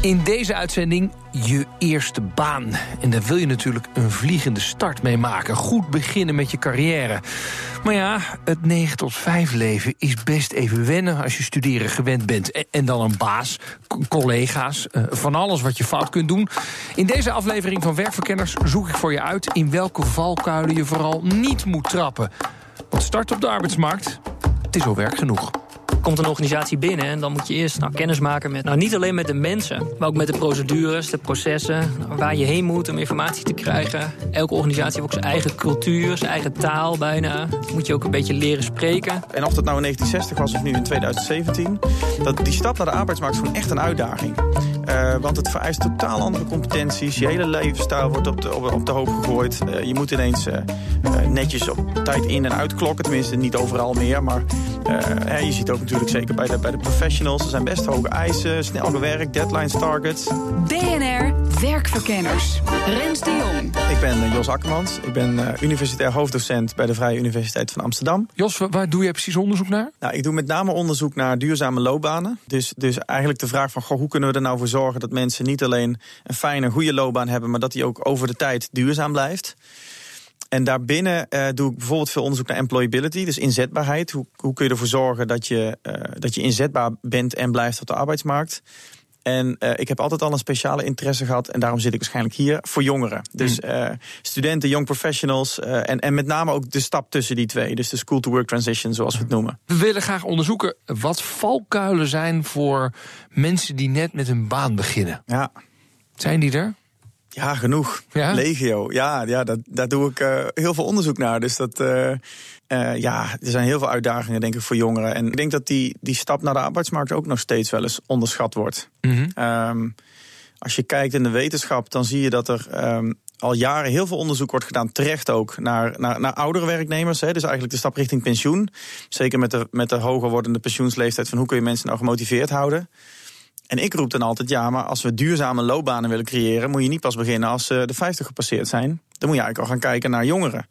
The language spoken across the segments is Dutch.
In deze uitzending je eerste baan. En daar wil je natuurlijk een vliegende start mee maken. Goed beginnen met je carrière. Maar ja, het 9 tot 5 leven is best even wennen als je studeren gewend bent. En dan een baas, collega's, eh, van alles wat je fout kunt doen. In deze aflevering van Werkverkenners zoek ik voor je uit... in welke valkuilen je vooral niet moet trappen. Want start op de arbeidsmarkt, het is al werk genoeg komt een organisatie binnen en dan moet je eerst nou, kennis maken met, nou, niet alleen met de mensen, maar ook met de procedures, de processen, nou, waar je heen moet om informatie te krijgen. Elke organisatie heeft ook zijn eigen cultuur, zijn eigen taal bijna. Moet je ook een beetje leren spreken. En of dat nou in 1960 was of nu in 2017, dat die stap naar de arbeidsmarkt is gewoon echt een uitdaging. Uh, want het vereist totaal andere competenties. Je hele levensstijl wordt op de, op, de hoop gegooid. Uh, je moet ineens uh, netjes op tijd in- en uitklokken. Tenminste, niet overal meer. Maar je ziet ook natuurlijk zeker bij de, bij de professionals. Er zijn best hoge eisen, snel gewerkt, deadlines, targets. BNR Werkverkenners. Rens de Jong. Ik ben Jos Akkermans. Ik ben universitair hoofddocent bij de Vrije Universiteit van Amsterdam. Jos, waar doe je precies onderzoek naar? Nou, ik doe met name onderzoek naar duurzame loopbanen. Dus, dus eigenlijk de vraag van, goh, hoe kunnen we er nou voor zorgen dat mensen niet alleen een fijne, goede loopbaan hebben, maar dat die ook over de tijd duurzaam blijft. En daarbinnen uh, doe ik bijvoorbeeld veel onderzoek naar employability, dus inzetbaarheid. Hoe, hoe kun je ervoor zorgen dat je, uh, dat je inzetbaar bent en blijft op de arbeidsmarkt? En uh, ik heb altijd al een speciale interesse gehad. En daarom zit ik waarschijnlijk hier voor jongeren. Dus uh, studenten, young professionals. Uh, en, en met name ook de stap tussen die twee. Dus de school-to-work transition, zoals we het noemen. We willen graag onderzoeken wat valkuilen zijn voor mensen die net met een baan beginnen. Ja. Zijn die er? Ja, genoeg. Ja? Legio. Ja, ja dat, daar doe ik uh, heel veel onderzoek naar. Dus dat, uh, uh, ja, er zijn heel veel uitdagingen, denk ik, voor jongeren. En ik denk dat die, die stap naar de arbeidsmarkt ook nog steeds wel eens onderschat wordt. Mm -hmm. um, als je kijkt in de wetenschap, dan zie je dat er um, al jaren heel veel onderzoek wordt gedaan, terecht ook, naar, naar, naar oudere werknemers. Hè, dus eigenlijk de stap richting pensioen. Zeker met de, met de hoger wordende pensioensleeftijd van hoe kun je mensen nou gemotiveerd houden. En ik roep dan altijd, ja, maar als we duurzame loopbanen willen creëren, moet je niet pas beginnen als de 50 gepasseerd zijn. Dan moet je eigenlijk al gaan kijken naar jongeren.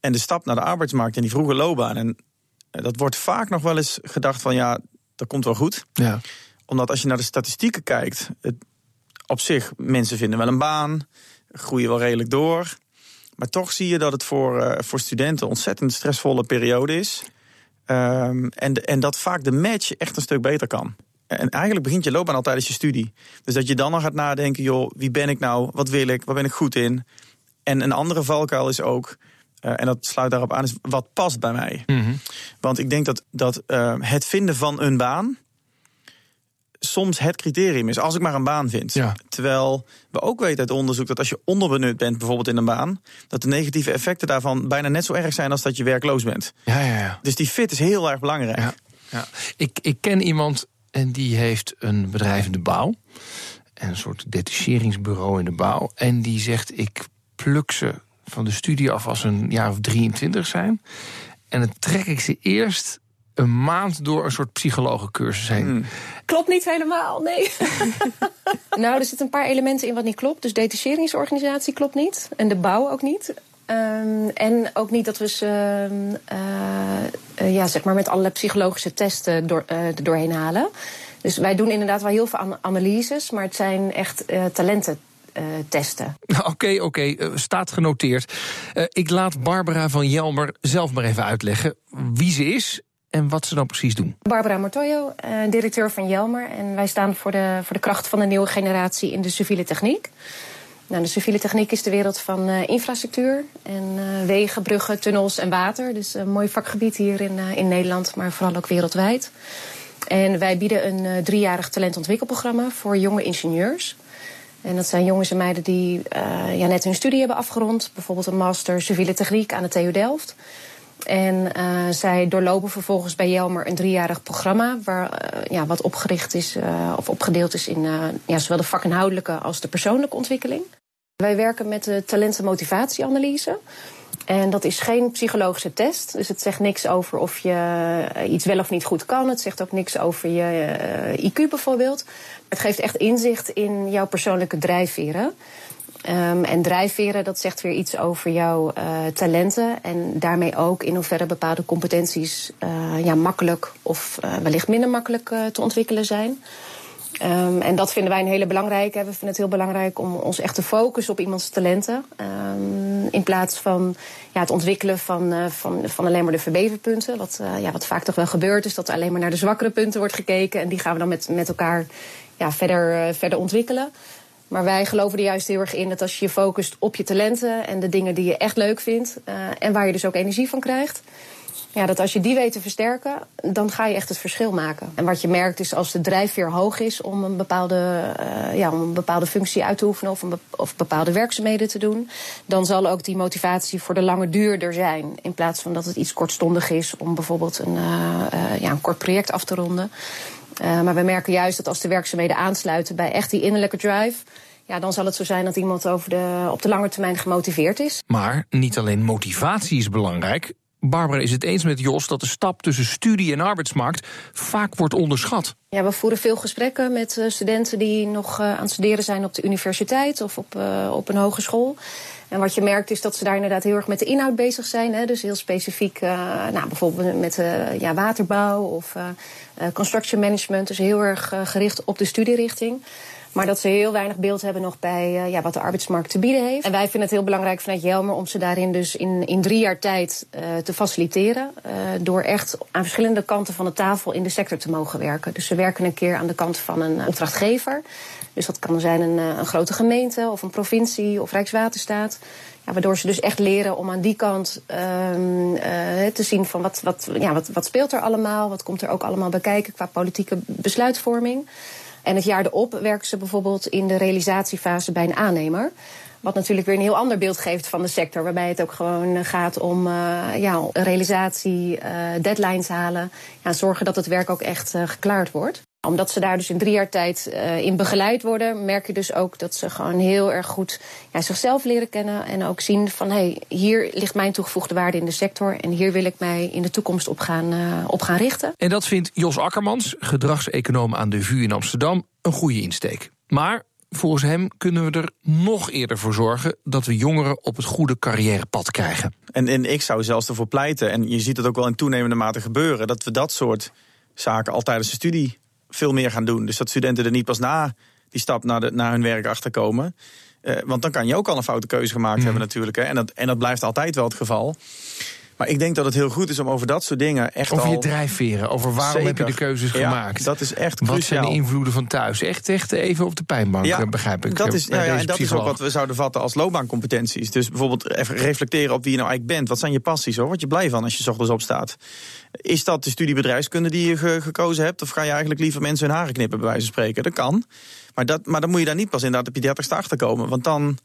En de stap naar de arbeidsmarkt en die vroege loopbaan. En dat wordt vaak nog wel eens gedacht van, ja, dat komt wel goed. Ja. Omdat als je naar de statistieken kijkt, het, op zich, mensen vinden wel een baan, groeien wel redelijk door. Maar toch zie je dat het voor, uh, voor studenten een ontzettend stressvolle periode is. Um, en, en dat vaak de match echt een stuk beter kan. En eigenlijk begint je loopbaan altijd als je studie. Dus dat je dan nog gaat nadenken, joh, wie ben ik nou? Wat wil ik? Waar ben ik goed in? En een andere valkuil is ook, uh, en dat sluit daarop aan, is wat past bij mij. Mhm. Mm -hmm. Want ik denk dat, dat uh, het vinden van een baan soms het criterium is, als ik maar een baan vind. Ja. Terwijl we ook weten uit onderzoek dat als je onderbenut bent, bijvoorbeeld in een baan, dat de negatieve effecten daarvan bijna net zo erg zijn als dat je werkloos bent. Ja, ja, ja. Dus die fit is heel erg belangrijk. Ja, ja. Ik, ik ken iemand en die heeft een bedrijf in de bouw. En een soort detacheringsbureau in de bouw. En die zegt, ik pluk ze van de studie af als ze een jaar of 23 zijn. En dan trek ik ze eerst een maand door een soort psychologencursus heen. Hmm. Klopt niet helemaal, nee. nou, er zitten een paar elementen in wat niet klopt. Dus detacheringsorganisatie klopt niet. En de bouw ook niet. Um, en ook niet dat we ze uh, uh, ja, zeg maar met allerlei psychologische testen door, uh, er doorheen halen. Dus wij doen inderdaad wel heel veel an analyses, maar het zijn echt talenten. testen. Oké, okay, oké, okay. staat genoteerd. ik laat Barbara van Jelmer zelf maar even uitleggen wie ze is en wat ze dan precies doen. Barbara Mortoyo, directeur van Jelmer. En wij staan voor de, voor de kracht van de nieuwe generatie in de civiele techniek. Nou, de civiele techniek is de wereld van uh, infrastructuur en uh, wegen, bruggen, tunnels en water. Dus een mooi vakgebied hier in, in Nederland, maar vooral ook wereldwijd. En wij bieden een driejarig talentontwikkelprogramma voor jonge ingenieurs. En dat zijn jongens en meiden die ja, net hun studie hebben afgerond. Bijvoorbeeld een master civiele techniek aan de TU Delft. En uh, zij doorlopen vervolgens bij Jelmer een driejarig programma... Waar, uh, ja, wat opgericht is, of opgedeeld is in ja, zowel de vakinhoudelijke als de persoonlijke ontwikkeling. Wij werken met de talenten-motivatieanalyse. En dat is geen psychologische test. Dus het zegt niks over of je iets wel of niet goed kan. Het zegt ook niks over je IQ bijvoorbeeld. Het geeft echt inzicht in jouw persoonlijke drijfveren. Um, en drijfveren, dat zegt weer iets over jouw uh, talenten. En daarmee ook in hoeverre bepaalde competenties uh, ja, makkelijk of uh, wellicht minder makkelijk te ontwikkelen zijn. Um, en dat vinden wij een hele belangrijke. We vinden het heel belangrijk om ons echt te focussen op iemands talenten. Um, in plaats van ja, het ontwikkelen van, van, van alleen maar de verbeterpunten. Wat, ja, wat vaak toch wel gebeurt, is dat alleen maar naar de zwakkere punten wordt gekeken. En die gaan we dan met, met elkaar ja, verder, verder ontwikkelen. Maar wij geloven er juist heel erg in dat als je je focust op je talenten en de dingen die je echt leuk vindt. en waar je dus ook energie van krijgt ja, dat als je die weet te versterken, dan ga je echt het verschil maken. En wat je merkt is als de drijfveer hoog is om een bepaalde, uh, ja, om een bepaalde functie uit te oefenen of, een of bepaalde werkzaamheden te doen, dan zal ook die motivatie voor de lange duur er zijn. In plaats van dat het iets kortstondig is om bijvoorbeeld een, uh, ja, een kort project af te ronden. Maar we merken juist dat als de werkzaamheden aansluiten bij echt die innerlijke drive ja, dan zal het zo zijn dat iemand over de, op de lange termijn gemotiveerd is. Maar niet alleen motivatie is belangrijk. Barbara is het eens met Jos dat de stap tussen studie en arbeidsmarkt vaak wordt onderschat. Ja, we voeren veel gesprekken met uh, studenten die nog uh, aan het studeren zijn op de universiteit of op, uh, op een hogeschool. En wat je merkt is dat ze daar inderdaad heel erg met de inhoud bezig zijn. Hè? Dus heel specifiek, nou, bijvoorbeeld met ja, waterbouw of construction management. Dus heel erg gericht op de studierichting. Maar dat ze heel weinig beeld hebben nog bij uh, ja, wat de arbeidsmarkt te bieden heeft. En wij vinden het heel belangrijk vanuit Jelmer om ze daarin dus in, in drie jaar tijd uh, te faciliteren. Uh, door echt aan verschillende kanten van de tafel in de sector te mogen werken. Dus ze werken een keer aan de kant van een opdrachtgever. Dus dat kan zijn een, een grote gemeente of een provincie of Rijkswaterstaat. Ja, waardoor ze dus echt leren om aan die kant um, te zien van wat, wat, ja, wat, wat speelt er allemaal. Wat komt er ook allemaal bij kijken qua politieke besluitvorming. En het jaar erop werken ze bijvoorbeeld in de realisatiefase bij een aannemer. Wat natuurlijk weer een heel ander beeld geeft van de sector. Waarbij het ook gewoon gaat om uh, ja, realisatie, uh, deadlines halen. Ja, zorgen dat het werk ook echt geklaard wordt omdat ze daar dus in drie jaar tijd uh, in begeleid worden, merk je dus ook dat ze gewoon heel erg goed ja, zichzelf leren kennen. En ook zien van hé, hey, hier ligt mijn toegevoegde waarde in de sector. En hier wil ik mij in de toekomst op gaan, uh, op gaan richten. En dat vindt Jos Akkermans, gedragseconoom aan de VU in Amsterdam, een goede insteek. Maar volgens hem kunnen we er nog eerder voor zorgen dat we jongeren op het goede carrièrepad krijgen. En, en ik zou zelfs ervoor pleiten, en je ziet het ook wel in toenemende mate gebeuren, dat we dat soort zaken al tijdens de studie veel meer gaan doen. Dus dat studenten er niet pas na die stap naar, de, naar hun werk achterkomen. Uh, want dan kan je ook al een foute keuze gemaakt mm. hebben natuurlijk. Hè. En, dat, en dat blijft altijd wel het geval. Maar ik denk dat het heel goed is om over dat soort dingen echt Over je drijfveren, over waarom Zeker. heb je de keuzes ja, gemaakt. dat is echt Wat cruciaal. zijn de invloeden van thuis? Echt, echt even op de pijnbank, ja, begrijp ik. Dat is, ja, en dat is ook wat we zouden vatten als loopbaancompetenties. Dus bijvoorbeeld even reflecteren op wie je nou eigenlijk bent. Wat zijn je passies? Hoor? Word je blij van als je ochtends opstaat? Is dat de studie bedrijfskunde die je ge gekozen hebt? Of ga je eigenlijk liever mensen hun haren knippen, bij wijze van spreken? Dat kan. Maar, dat, maar dan moet je daar niet pas inderdaad op je dertigste achter komen. Want dan,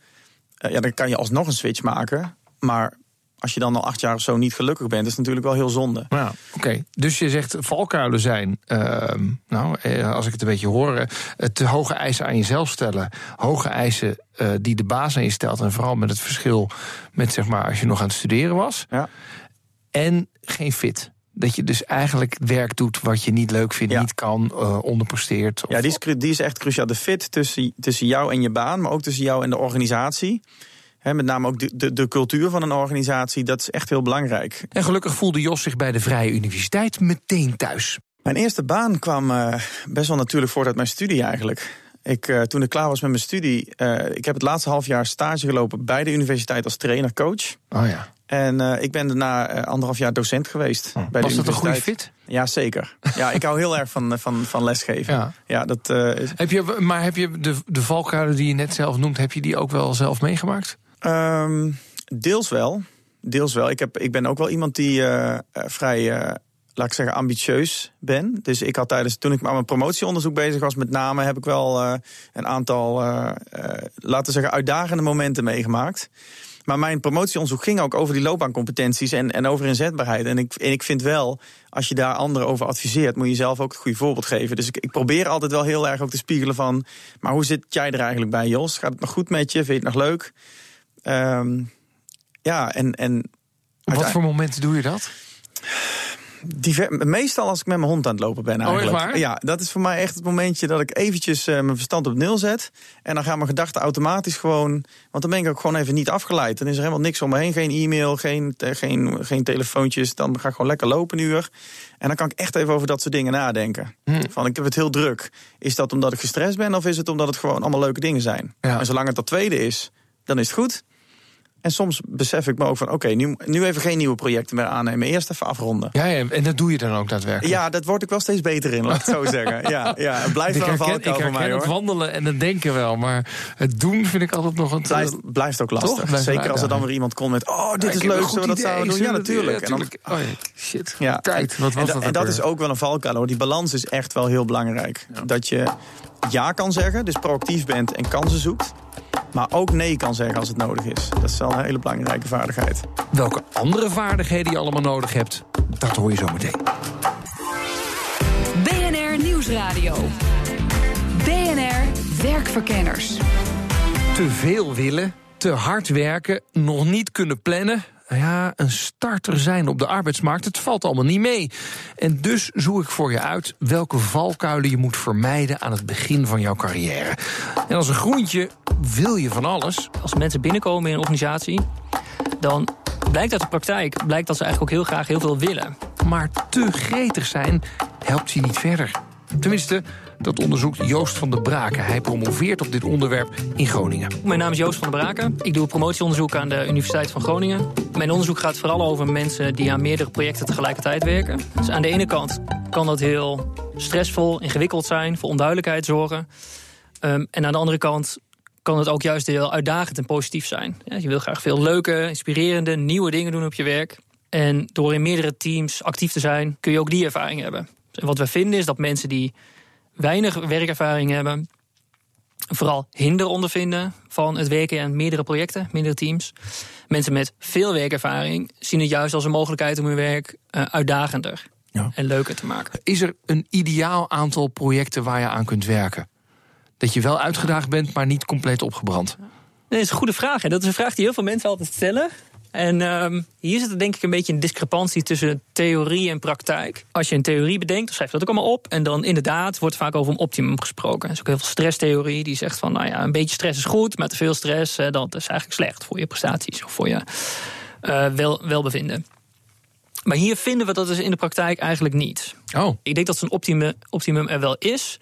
uh, ja, dan kan je alsnog een switch maken. Maar als je dan al acht jaar of zo niet gelukkig bent, is het natuurlijk wel heel zonde. Ja, Oké, okay. dus je zegt valkuilen zijn, uh, nou, als ik het een beetje hoor, te hoge eisen aan jezelf stellen. Hoge eisen uh, die de baas aan je stelt. En vooral met het verschil met, zeg maar, als je nog aan het studeren was. Ja. En geen fit. Dat je dus eigenlijk werk doet wat je niet leuk vindt, ja. niet kan, uh, onderpresteert. Of... Ja, die is, die is echt cruciaal. De fit tussen, tussen jou en je baan, maar ook tussen jou en de organisatie. He, met name ook de, de, de, cultuur van een organisatie, dat is echt heel belangrijk. En gelukkig voelde Jos zich bij de Vrije Universiteit meteen thuis. Mijn eerste baan kwam uh, best wel natuurlijk voort uit mijn studie eigenlijk. Ik, uh, toen ik klaar was met mijn studie, uh, ik heb het laatste half jaar stage gelopen bij de universiteit als trainer-coach. Oh ja. En uh, ik ben daarna uh, anderhalf jaar docent geweest. Oh. Bij was de dat een goede fit? Ja, zeker. Ja, ik hou heel erg van, van, van lesgeven. Ja. Ja, dat, uh, is... heb je, maar heb je de, de valkuilen die je net zelf noemt, heb je die ook wel zelf meegemaakt? Um, deels wel. Deels wel. Ik, heb, ik ben ook wel iemand die uh, vrij uh, laat ik zeggen, ambitieus ben. Dus ik had tijdens, toen ik aan mijn promotieonderzoek bezig was, met name heb ik wel een aantal, laten zeggen, uitdagende momenten meegemaakt. Maar mijn promotieonderzoek ging ook over die loopbaancompetenties en, en over inzetbaarheid. En ik, en ik vind wel, als je daar anderen over adviseert, moet je zelf ook het goede voorbeeld geven. Dus ik, ik probeer altijd wel heel erg ook te spiegelen van, maar hoe zit jij er eigenlijk bij, Jos? Gaat het nog goed met je? Vind je het nog leuk? Um, ja, en. en Op wat voor momenten doe je dat? Diver, meestal als ik met mijn hond aan het lopen ben eigenlijk. Oh, ja, dat is voor mij echt het momentje dat ik eventjes uh, mijn verstand op nul zet. En dan gaan mijn gedachten automatisch gewoon... Want dan ben ik ook gewoon even niet afgeleid. Dan is er helemaal niks om me heen. Geen e-mail, geen, geen, geen telefoontjes. Dan ga ik gewoon lekker lopen een uur. En dan kan ik echt even over dat soort dingen nadenken. Hm. Van, ik heb het heel druk. Is dat omdat ik gestrest ben of is het omdat het gewoon allemaal leuke dingen zijn? Ja. En zolang het dat tweede is, dan is het goed. En soms besef ik me ook van, oké, nu, nu even geen nieuwe projecten meer aannemen. Eerst even afronden. Ja, ja, en dat doe je dan ook daadwerkelijk? Ja, dat word ik wel steeds beter in, laat ik het zo zeggen. Ja, ja, het blijft wel een valkuil voor mij, hoor. het wandelen en het denken wel, maar het doen vind ik altijd nog een... Blijft, blijft ook lastig. Blijft Zeker als er dan weer iemand komt met, oh, dit is leuk, zo dat zouden doen? Ja, natuurlijk. En dan, oh, shit, ja. tijd, wat was en, dat En dat is ook wel een valkuil, hoor. Die balans is echt wel heel belangrijk. Dat je ja kan zeggen, dus proactief bent en kansen zoekt. Maar ook nee kan zeggen als het nodig is. Dat is wel een hele belangrijke vaardigheid. Welke andere vaardigheden je allemaal nodig hebt, dat hoor je zo meteen. BNR Nieuwsradio. BNR Werkverkenners. Te veel willen, te hard werken, nog niet kunnen plannen nou ja, een starter zijn op de arbeidsmarkt, het valt allemaal niet mee. En dus zoek ik voor je uit welke valkuilen je moet vermijden aan het begin van jouw carrière. En als een groentje wil je van alles. Als mensen binnenkomen in een organisatie, dan blijkt uit de praktijk blijkt dat ze eigenlijk ook heel graag heel veel willen. Maar te gretig zijn helpt ze niet verder. Tenminste, dat onderzoekt Joost van der Braken. Hij promoveert op dit onderwerp in Groningen. Mijn naam is Joost van der Braken. Ik doe promotieonderzoek aan de Universiteit van Groningen. Mijn onderzoek gaat vooral over mensen die aan meerdere projecten tegelijkertijd werken. Dus aan de ene kant kan dat heel stressvol, ingewikkeld zijn, voor onduidelijkheid zorgen. Um, en aan de andere kant kan het ook juist heel uitdagend en positief zijn. Je wil graag veel leuke, inspirerende, nieuwe dingen doen op je werk. En door in meerdere teams actief te zijn, kun je ook die ervaring hebben. En wat we vinden is dat mensen die weinig werkervaring hebben, vooral hinder ondervinden van het werken aan meerdere projecten, meerdere teams. Mensen met veel werkervaring zien het juist als een mogelijkheid om hun werk uh, uitdagender ja. en leuker te maken. Is er een ideaal aantal projecten waar je aan kunt werken? Dat je wel uitgedaagd bent, maar niet compleet opgebrand? Nee, dat is een goede vraag. En dat is een vraag die heel veel mensen altijd stellen. En um, hier zit er denk ik een beetje een discrepantie tussen theorie en praktijk. Als je een theorie bedenkt, dan schrijf je dat ook allemaal op. En dan inderdaad wordt vaak over een optimum gesproken. Er is ook heel veel stresstheorie die zegt van, nou ja, een beetje stress is goed, maar te veel stress, dat is eigenlijk slecht voor je prestaties of voor je uh, wel, welbevinden. Maar hier vinden we dat dus in de praktijk eigenlijk niet. Oh. Ik denk dat zo'n optimum, optimum er wel is.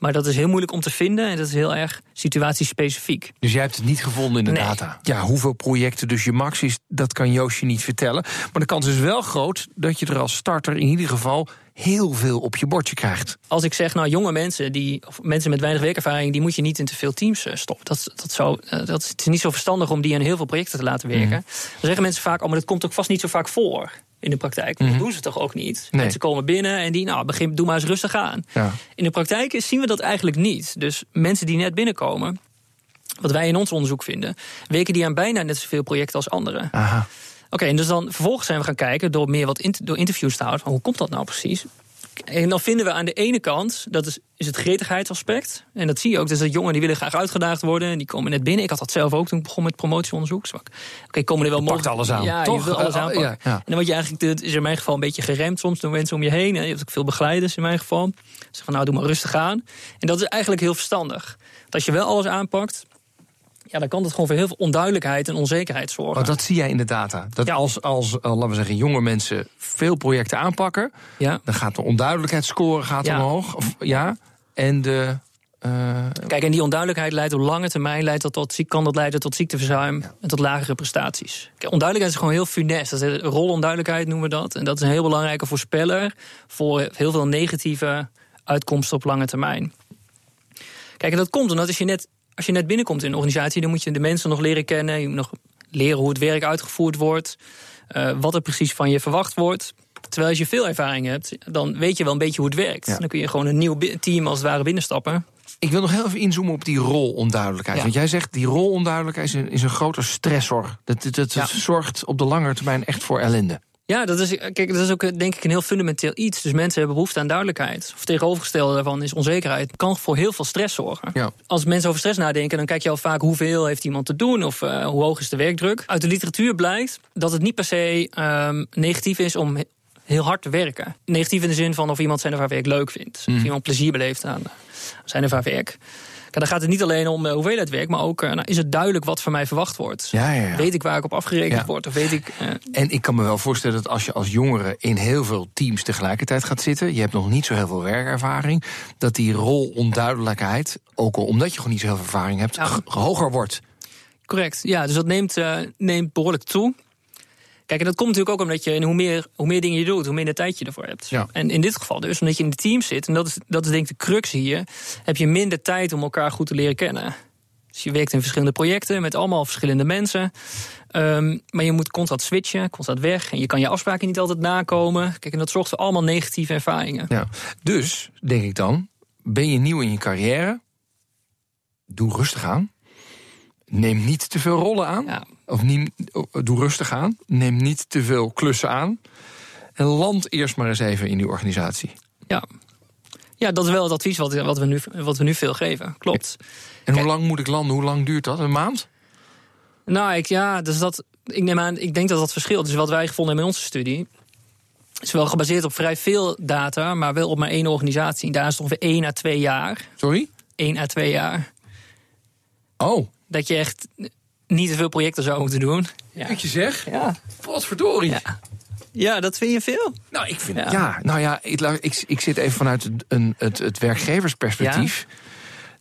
Maar dat is heel moeilijk om te vinden en dat is heel erg situatiespecifiek. Dus jij hebt het niet gevonden in de data? Ja, hoeveel projecten dus je max is, dat kan Joosje niet vertellen. Maar de kans is wel groot dat je er als starter in ieder geval heel veel op je bordje krijgt. Als ik zeg, nou, jonge mensen, die, of mensen met weinig werkervaring, die moet je niet in te veel teams uh, stoppen. Dat, dat, zou, uh, dat het is niet zo verstandig om die aan heel veel projecten te laten werken. Mm. Dan zeggen mensen vaak, oh, maar dat komt ook vast niet zo vaak voor in de praktijk. Dat mhm. doen ze toch ook niet? Nee. Mensen komen binnen en die, nou, begin, doe maar eens rustig aan. Ja. In de praktijk zien we dat eigenlijk niet. Dus mensen die net binnenkomen, wat wij in ons onderzoek vinden, werken die aan bijna net zoveel projecten als anderen. Oké, okay, en dus dan vervolgens zijn we gaan kijken door meer wat door interviews te houden. Van hoe komt dat nou precies? En dan vinden we aan de ene kant, dat is, is het gretigheidsaspect. En dat zie je ook, dus dat jongen die willen graag uitgedaagd worden. En die komen net binnen. Ik had dat zelf ook toen ik begon met promotieonderzoek. Oké, okay, komen er wel mogelijk. alles aan, ja, toch? Je alles uh, ja, ja. En dan word je eigenlijk, is in mijn geval een beetje geremd soms door mensen om je heen. Je hebt ook veel begeleiders in mijn geval. Ze van nou, doe maar rustig aan. En dat is eigenlijk heel verstandig. Dat als je wel alles aanpakt, ja, dan kan het gewoon voor heel veel onduidelijkheid en onzekerheid zorgen. Maar dat zie jij in de data. Dat als, als uh, laten we zeggen, jonge mensen veel projecten aanpakken, ja. dan gaat de onduidelijkheidsscore gaat omhoog. Of, ja, en de. Uh, Kijk, en die onduidelijkheid leidt op lange termijn leidt dat tot, kan dat leiden tot ziekteverzuim en tot lagere prestaties. Kijk, onduidelijkheid is gewoon heel funest. Dat is rolonduidelijkheid noemen we dat. En dat is een heel belangrijke voorspeller voor heel veel negatieve uitkomsten op lange termijn. Kijk, en dat komt omdat als je net als je net binnenkomt in een organisatie, dan moet je de mensen nog leren kennen. Je moet nog leren hoe het werk uitgevoerd wordt. Uh, wat er precies van je verwacht wordt. Terwijl als je veel ervaring hebt, dan weet je wel een beetje hoe het werkt. Dan kun je gewoon een nieuw team als het ware binnenstappen. Ik wil nog heel even inzoomen op die rolonduidelijkheid. Want jij zegt, die rolonduidelijkheid is een, is een grote stressor. Dat, dat, dat zorgt op de lange termijn echt voor ellende. Ja, dat is, kijk, dat is ook denk ik een heel fundamenteel iets. Dus mensen hebben behoefte aan duidelijkheid. Of tegenovergestelde daarvan is onzekerheid. kan voor heel veel stress zorgen. Ja. Als mensen over stress nadenken, dan kijk je al vaak hoeveel heeft iemand te doen of uh, hoe hoog is de werkdruk. Uit de literatuur blijkt dat het niet per se um, negatief is om heel hard te werken. Negatief in de zin van of iemand zijn of haar werk leuk vindt. Mm. Of iemand plezier beleeft aan zijn of haar werk. Dan gaat het niet alleen om uh, hoeveelheid werk, maar ook uh, nou, is het duidelijk wat van mij verwacht wordt. Ja, ja, ja. Weet ik waar ik op afgerekend word? Of weet ik, uh... En ik kan me wel voorstellen dat als je als jongere in heel veel teams tegelijkertijd gaat zitten, je hebt nog niet zo heel veel werkervaring, dat die rolonduidelijkheid, ook al omdat je gewoon niet zo heel veel ervaring hebt, hoger wordt. Correct, ja, dus dat neemt, neemt behoorlijk toe. Kijk, en dat komt natuurlijk ook omdat je, en hoe meer, hoe meer dingen je doet, hoe minder tijd je ervoor hebt. Ja. En in dit geval dus, omdat je in het team zit, en dat is, dat is denk ik de crux hier, heb je minder tijd om elkaar goed te leren kennen. Dus je werkt in verschillende projecten met allemaal verschillende mensen. Um, maar je moet constant switchen, constant weg. En je kan je afspraken niet altijd nakomen. Kijk, en dat zorgt voor allemaal negatieve ervaringen. Ja. Dus, denk ik dan, ben je nieuw in je carrière? Doe rustig aan. Neem niet te veel rollen aan. Ja. Of neem, doe rustig aan. Neem niet te veel klussen aan. En land eerst maar eens even in die organisatie. Ja, ja dat is wel het advies wat, wat, we, nu, wat we nu veel geven. Klopt. En hoe lang moet ik landen? Hoe lang duurt dat? Een maand? Nou, ik, ja, dus dat, ik neem aan, ik denk dat dat verschilt. Dus wat wij gevonden hebben in onze studie. is wel gebaseerd op vrij veel data, maar wel op maar één organisatie. Daar is het ongeveer één à twee jaar. Sorry? 1 à twee jaar. Oh. Dat je echt niet te veel projecten zou moeten doen. Ja. Wat je zeg? Ja. Potverdorie. Ja. Ja, dat vind je veel? Nou, ik vind. Ja, ja nou ja, ik, ik, ik zit even vanuit het, een, het, het werkgeversperspectief. Ja?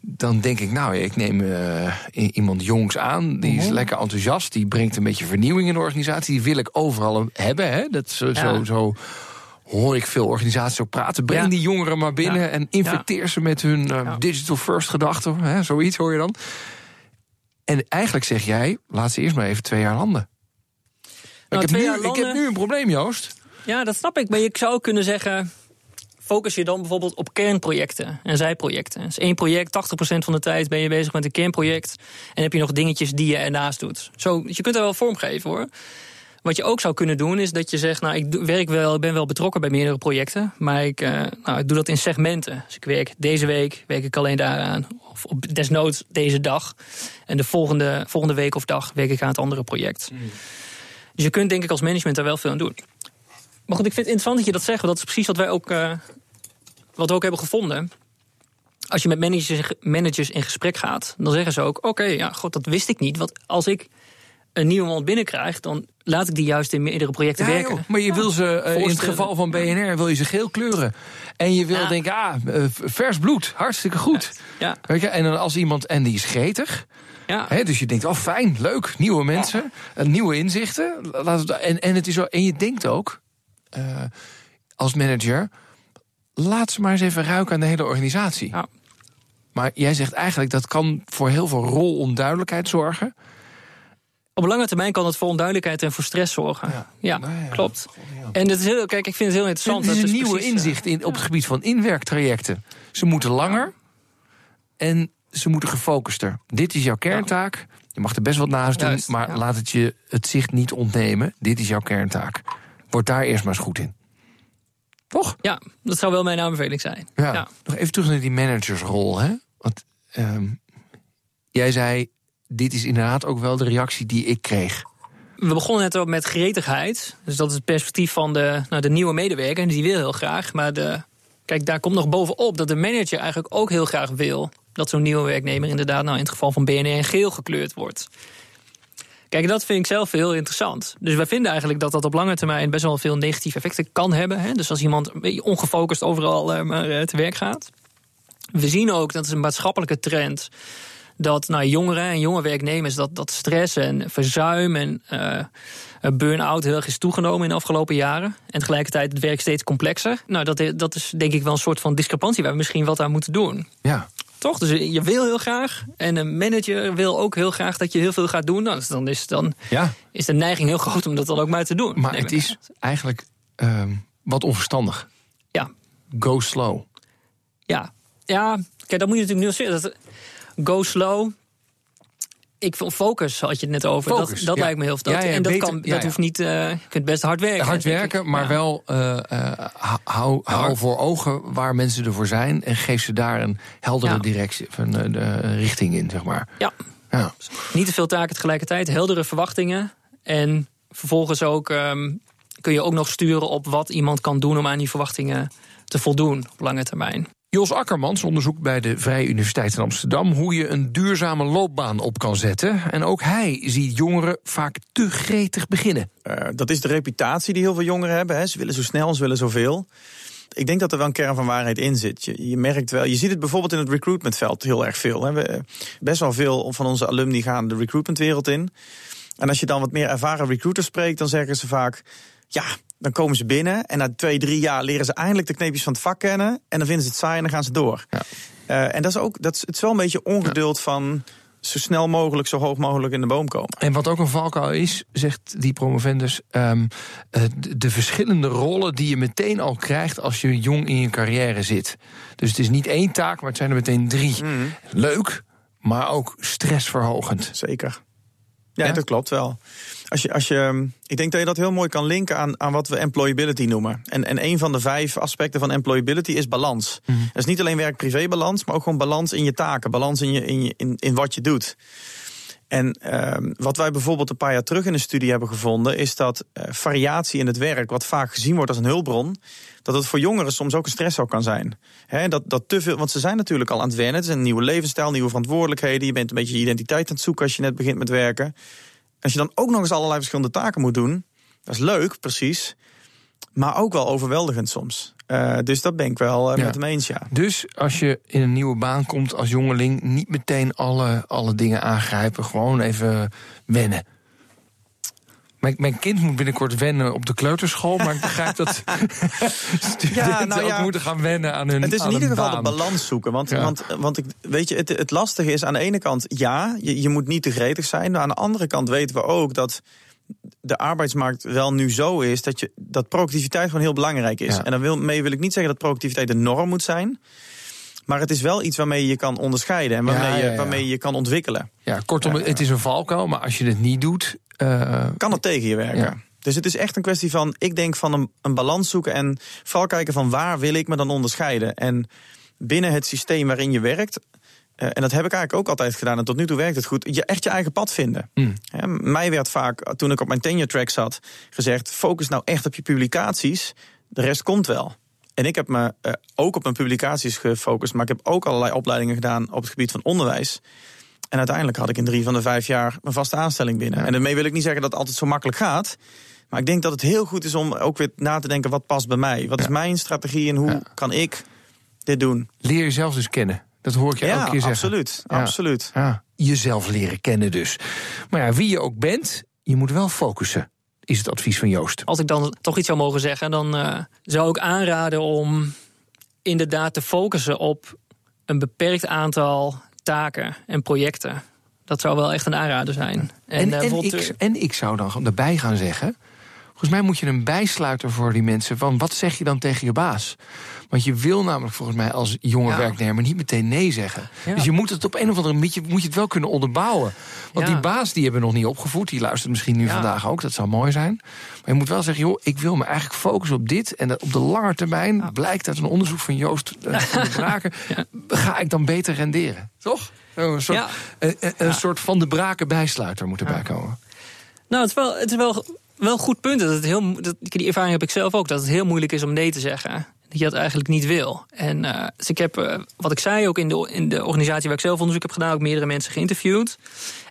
Dan denk ik, nou, ik neem uh, iemand jongs aan. Die is uh-huh. lekker enthousiast. Die brengt een beetje vernieuwing in de organisatie. Die wil ik overal hebben. Hè? Dat zo, zo, zo hoor ik veel organisaties ook praten. Breng die jongeren maar binnen en infecteer ze met hun uh, digital first gedachten. Zoiets hoor je dan. En eigenlijk zeg jij, laat ze eerst maar even twee jaar landen. Nou, ik, heb twee nu, ik heb nu een probleem, Joost. Ja, dat snap ik. Maar je zou ook kunnen zeggen... focus je dan bijvoorbeeld op kernprojecten en zijprojecten. Dus één project, 80% van de tijd ben je bezig met een kernproject... en heb je nog dingetjes die je ernaast doet. Zo, je kunt er wel vorm geven, hoor. Wat je ook zou kunnen doen, is dat je zegt... nou, ik werk wel, ik ben wel betrokken bij meerdere projecten... maar ik, eh, nou, ik doe dat in segmenten. Dus ik werk deze week, werk ik alleen daaraan. Of op desnoods deze dag. En de volgende, volgende week of dag werk ik aan het andere project. Dus je kunt denk ik als management daar wel veel aan doen. Maar goed, ik vind het interessant dat je dat zegt. want Dat is precies wat wij ook, eh, wat we ook hebben gevonden. Als je met managers, managers in gesprek gaat, dan zeggen ze ook: Oké, ja, god, dat wist ik niet. Want als ik een nieuwe man binnenkrijg, dan laat ik die juist in meerdere projecten Ja, werken. joh, maar je wil ze, eh, in het geval van BNR, wil je ze geel kleuren. En je wil denken, ah, eh, vers bloed, hartstikke goed. Ja, Weet je, en dan als iemand, en die is gretig. ja. Hè, dus je denkt, oh fijn, leuk, nieuwe mensen, eh, nieuwe inzichten. Laat het, en, en, het is, wel- en je denkt ook, als manager, laat ze maar eens even ruiken aan de hele organisatie. Ja. Maar jij zegt eigenlijk, dat kan voor heel veel rolonduidelijkheid zorgen. Op lange termijn kan het voor onduidelijkheid en voor stress zorgen. Ja. Ja, Nou ja, klopt. En het is heel, kijk, ik vind het heel interessant. Het is dat een nieuwe precies, eh, inzicht in, op het gebied van inwerktrajecten. Ze moeten langer en ze moeten gefocuster. Dit is jouw kerntaak. Je mag er best wat naast doen, Juist, maar laat het je het zicht niet ontnemen. Dit is jouw kerntaak. Word daar eerst maar eens goed in. Toch? Ja, dat zou wel mijn aanbeveling zijn. Ja. Ja. Nog even terug naar die managersrol. Hè? Want ehm, jij zei, dit is inderdaad ook wel de reactie die ik kreeg. We begonnen net ook met gretigheid. Dus dat is het perspectief van de, nou, de nieuwe medewerker. Die wil heel graag. Maar de, kijk, daar komt nog bovenop dat de manager eigenlijk ook heel graag wil. Dat zo'n nieuwe werknemer inderdaad, nou in het geval van BNR, geel gekleurd wordt. Kijk, dat vind ik zelf heel interessant. Dus wij vinden eigenlijk dat dat op lange termijn best wel veel negatieve effecten kan hebben. Hè? Dus als iemand ongefocust overal eh, maar eh, te werk gaat. We zien ook, dat is een maatschappelijke trend dat nou, jongeren en jonge werknemers dat, dat stress en verzuim en eh, burn-out heel erg is toegenomen in de afgelopen jaren. En tegelijkertijd het werk steeds complexer. Nou, dat, dat is denk ik wel een soort van discrepantie waar we misschien wat aan moeten doen. Ja, Toch? Dus je wil heel graag. En een manager wil ook heel graag dat je heel veel gaat doen. Nou, dus dan, is, dan ja. is de neiging heel groot om dat dan ook maar te doen. maar het is eigenlijk... ehm, wat onverstandig. Ja. Go slow. Ja, ja. Kijk, dat moet je natuurlijk nuanceren. Dat, go slow. Ik vind focus, had je het net over. Focus, dat dat ja. lijkt me heel veel. Ja, ja, en dat, beter- kan, ja, dat ja. hoeft niet. eh, je kunt best hard werken. Hard werken, maar Ja. wel eh, eh, hou, hou voor ogen waar mensen ervoor zijn. En geef ze daar een heldere Ja. directie, of een, een, een richting in, zeg maar. Ja. Ja. Niet te veel taken tegelijkertijd, heldere verwachtingen. En vervolgens ook ehm, kun je ook nog sturen op wat iemand kan doen om aan die verwachtingen te voldoen op lange termijn. Jos Akkermans onderzoekt bij de Vrije Universiteit in Amsterdam hoe je een duurzame loopbaan op kan zetten. En ook hij ziet jongeren vaak te gretig beginnen. Eh, dat is de reputatie die heel veel jongeren hebben. Hè. Ze willen zo snel, ze willen zoveel. Ik denk dat er wel een kern van waarheid in zit. Je, je merkt wel, je ziet het bijvoorbeeld in het recruitmentveld heel erg veel. Hè. We, eh, best wel veel van onze alumni gaan de recruitmentwereld in. En als je dan wat meer ervaren recruiters spreekt, dan zeggen ze vaak: ja, dan komen ze binnen en na twee, drie jaar leren ze eindelijk de kneepjes van het vak kennen. En dan vinden ze het saai en dan gaan ze door. Ja. Eh, en dat is ook, dat is, het is wel een beetje ongeduld van zo snel mogelijk, zo hoog mogelijk in de boom komen. En wat ook een valkuil is, zegt die promovendus, ehm, eh, de, de verschillende rollen die je meteen al krijgt als je jong in je carrière zit. Dus het is niet één taak, maar het zijn er meteen drie. Leuk, maar ook stressverhogend. Zeker. Ja, Ja? dat klopt wel. Als je, als je, ik denk dat je dat heel mooi kan linken aan, aan wat we employability noemen. En, en een van de vijf aspecten van employability is balans. Dat is niet alleen werk-privé-balans, maar ook gewoon balans in je taken, balans in, je, in, je, in, in wat je doet. En ehm, wat wij bijvoorbeeld een paar jaar terug in een studie hebben gevonden, is dat eh, variatie in het werk, wat vaak gezien wordt als een hulpbron, dat het voor jongeren soms ook een stress ook kan zijn. Dat, dat te veel, want ze zijn natuurlijk al aan het wennen. Het is een nieuwe levensstijl, nieuwe verantwoordelijkheden. Je bent een beetje je identiteit aan het zoeken als je net begint met werken. Als je dan ook nog eens allerlei verschillende taken moet doen, dat is leuk, precies. Maar ook wel overweldigend soms. Eh, dus dat ben ik wel eh, Ja. met hem eens, ja. Dus als je in een nieuwe baan komt als jongeling, niet meteen alle, alle dingen aangrijpen. Gewoon even wennen. Mijn, mijn kind moet binnenkort wennen op de kleuterschool, maar ik begrijp dat studenten nou ja, ook moeten gaan wennen aan hun Het is in ieder geval de balans zoeken. Want, Ja. want, want ik, weet je, het, het lastige is aan de ene kant, ja, je, je moet niet te gretig zijn. Maar aan de andere kant weten we ook dat de arbeidsmarkt wel nu zo is dat, je, dat productiviteit gewoon heel belangrijk is. Ja. En daarmee wil ik niet zeggen dat productiviteit de norm moet zijn. Maar het is wel iets waarmee je kan onderscheiden en waarmee, Ja, ja, Je, ja. waarmee je je kan ontwikkelen. Ja, kortom, het is een valkuil, maar als je het niet doet. Eh, Kan het tegen je werken. Ja. Dus het is echt een kwestie van, ik denk van een, een balans zoeken en vooral kijken van waar wil ik me dan onderscheiden. En binnen het systeem waarin je werkt, eh, en dat heb ik eigenlijk ook altijd gedaan en tot nu toe werkt het goed, je echt je eigen pad vinden. Mm. Mij werd vaak, toen ik op mijn tenure track zat, gezegd, focus nou echt op je publicaties, de rest komt wel. En ik heb me eh, ook op mijn publicaties gefocust, maar ik heb ook allerlei opleidingen gedaan op het gebied van onderwijs. En uiteindelijk had ik in drie van de vijf jaar een vaste aanstelling binnen. En daarmee wil ik niet zeggen dat het altijd zo makkelijk gaat. Maar ik denk dat het heel goed is om ook weer na te denken: wat past bij mij? Wat is mijn strategie en hoe Ja. kan ik dit doen? leer jezelf dus kennen. Dat hoor ik je elke ja, keer zeggen. absoluut. Ja. absoluut. Ja, jezelf leren kennen dus. Maar ja, wie je ook bent, je moet wel focussen, is het advies van Joost. Als ik dan toch iets zou mogen zeggen, dan eh, zou ik aanraden om inderdaad te focussen op een beperkt aantal taken en projecten. Dat zou wel echt een aanrader zijn. En, eh, en, ik, en ik zou dan erbij gaan zeggen. Volgens mij moet je een bijsluiter voor die mensen. Van wat zeg je dan tegen je baas? Want je wil namelijk volgens mij als jonge Ja. werknemer niet meteen nee zeggen. Ja. Dus je moet het op een of andere manier moet je het wel kunnen onderbouwen. Want Ja. die baas die hebben we nog niet opgevoed. Die luistert misschien nu vandaag ook. Dat zou mooi zijn. Maar je moet wel zeggen, joh, ik wil me eigenlijk focussen op dit. En op de lange termijn blijkt uit een onderzoek van Joost eh, van de Braken. Ga ik dan beter renderen? Toch? Een soort, Ja. een, een- een soort van de Braken bijsluiter moet erbij komen. Nou, het is wel, het is wel, wel een goed punt. Dat het heel, dat, die ervaring heb ik zelf ook. Dat het heel moeilijk is om nee te zeggen. Dat je dat eigenlijk niet wil. En eh, dus ik heb, eh, wat ik zei, ook in de, in de organisatie waar ik zelf onderzoek heb gedaan, ook meerdere mensen geïnterviewd.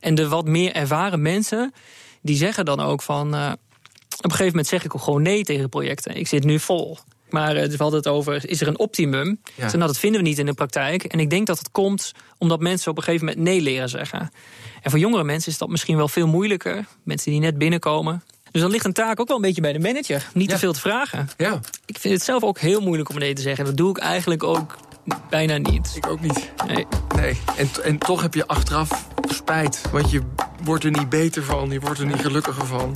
En de wat meer ervaren mensen, die zeggen dan ook van. eh, op een gegeven moment zeg ik ook gewoon nee tegen projecten. Ik zit nu vol. Maar we hadden het over, is er een optimum? Ja. Nou, dat vinden we niet in de praktijk. En ik denk dat het komt omdat mensen op een gegeven moment nee leren zeggen. En voor jongere mensen is dat misschien wel veel moeilijker. Mensen die net binnenkomen. Dus dan ligt een taak ook wel een beetje bij de manager. Niet Ja. te veel te vragen. Ja, Ik vind het zelf ook heel moeilijk om nee te zeggen. Dat doe ik eigenlijk ook bijna niet. ik ook niet. Nee. Nee, en, en toch heb je achteraf spijt. Want je wordt er niet beter van, je wordt er niet gelukkiger van.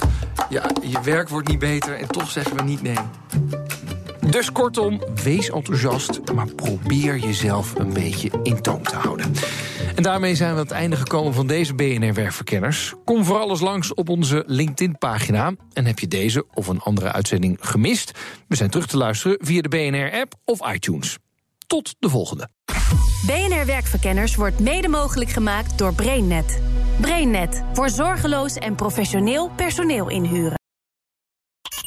Ja, je werk wordt niet beter en toch zeggen we niet nee. Dus kortom, wees enthousiast, maar probeer jezelf een beetje in toom te houden. En daarmee zijn we aan het einde gekomen van deze BNR Werkverkenners. Kom vooral eens langs op onze LinkedIn-pagina. En heb je deze of een andere uitzending gemist? We zijn terug te luisteren via de BNR-app of iTunes. Tot de volgende. BNR Werkverkenners wordt mede mogelijk gemaakt door BrainNet. BrainNet voor zorgeloos en professioneel personeel inhuren.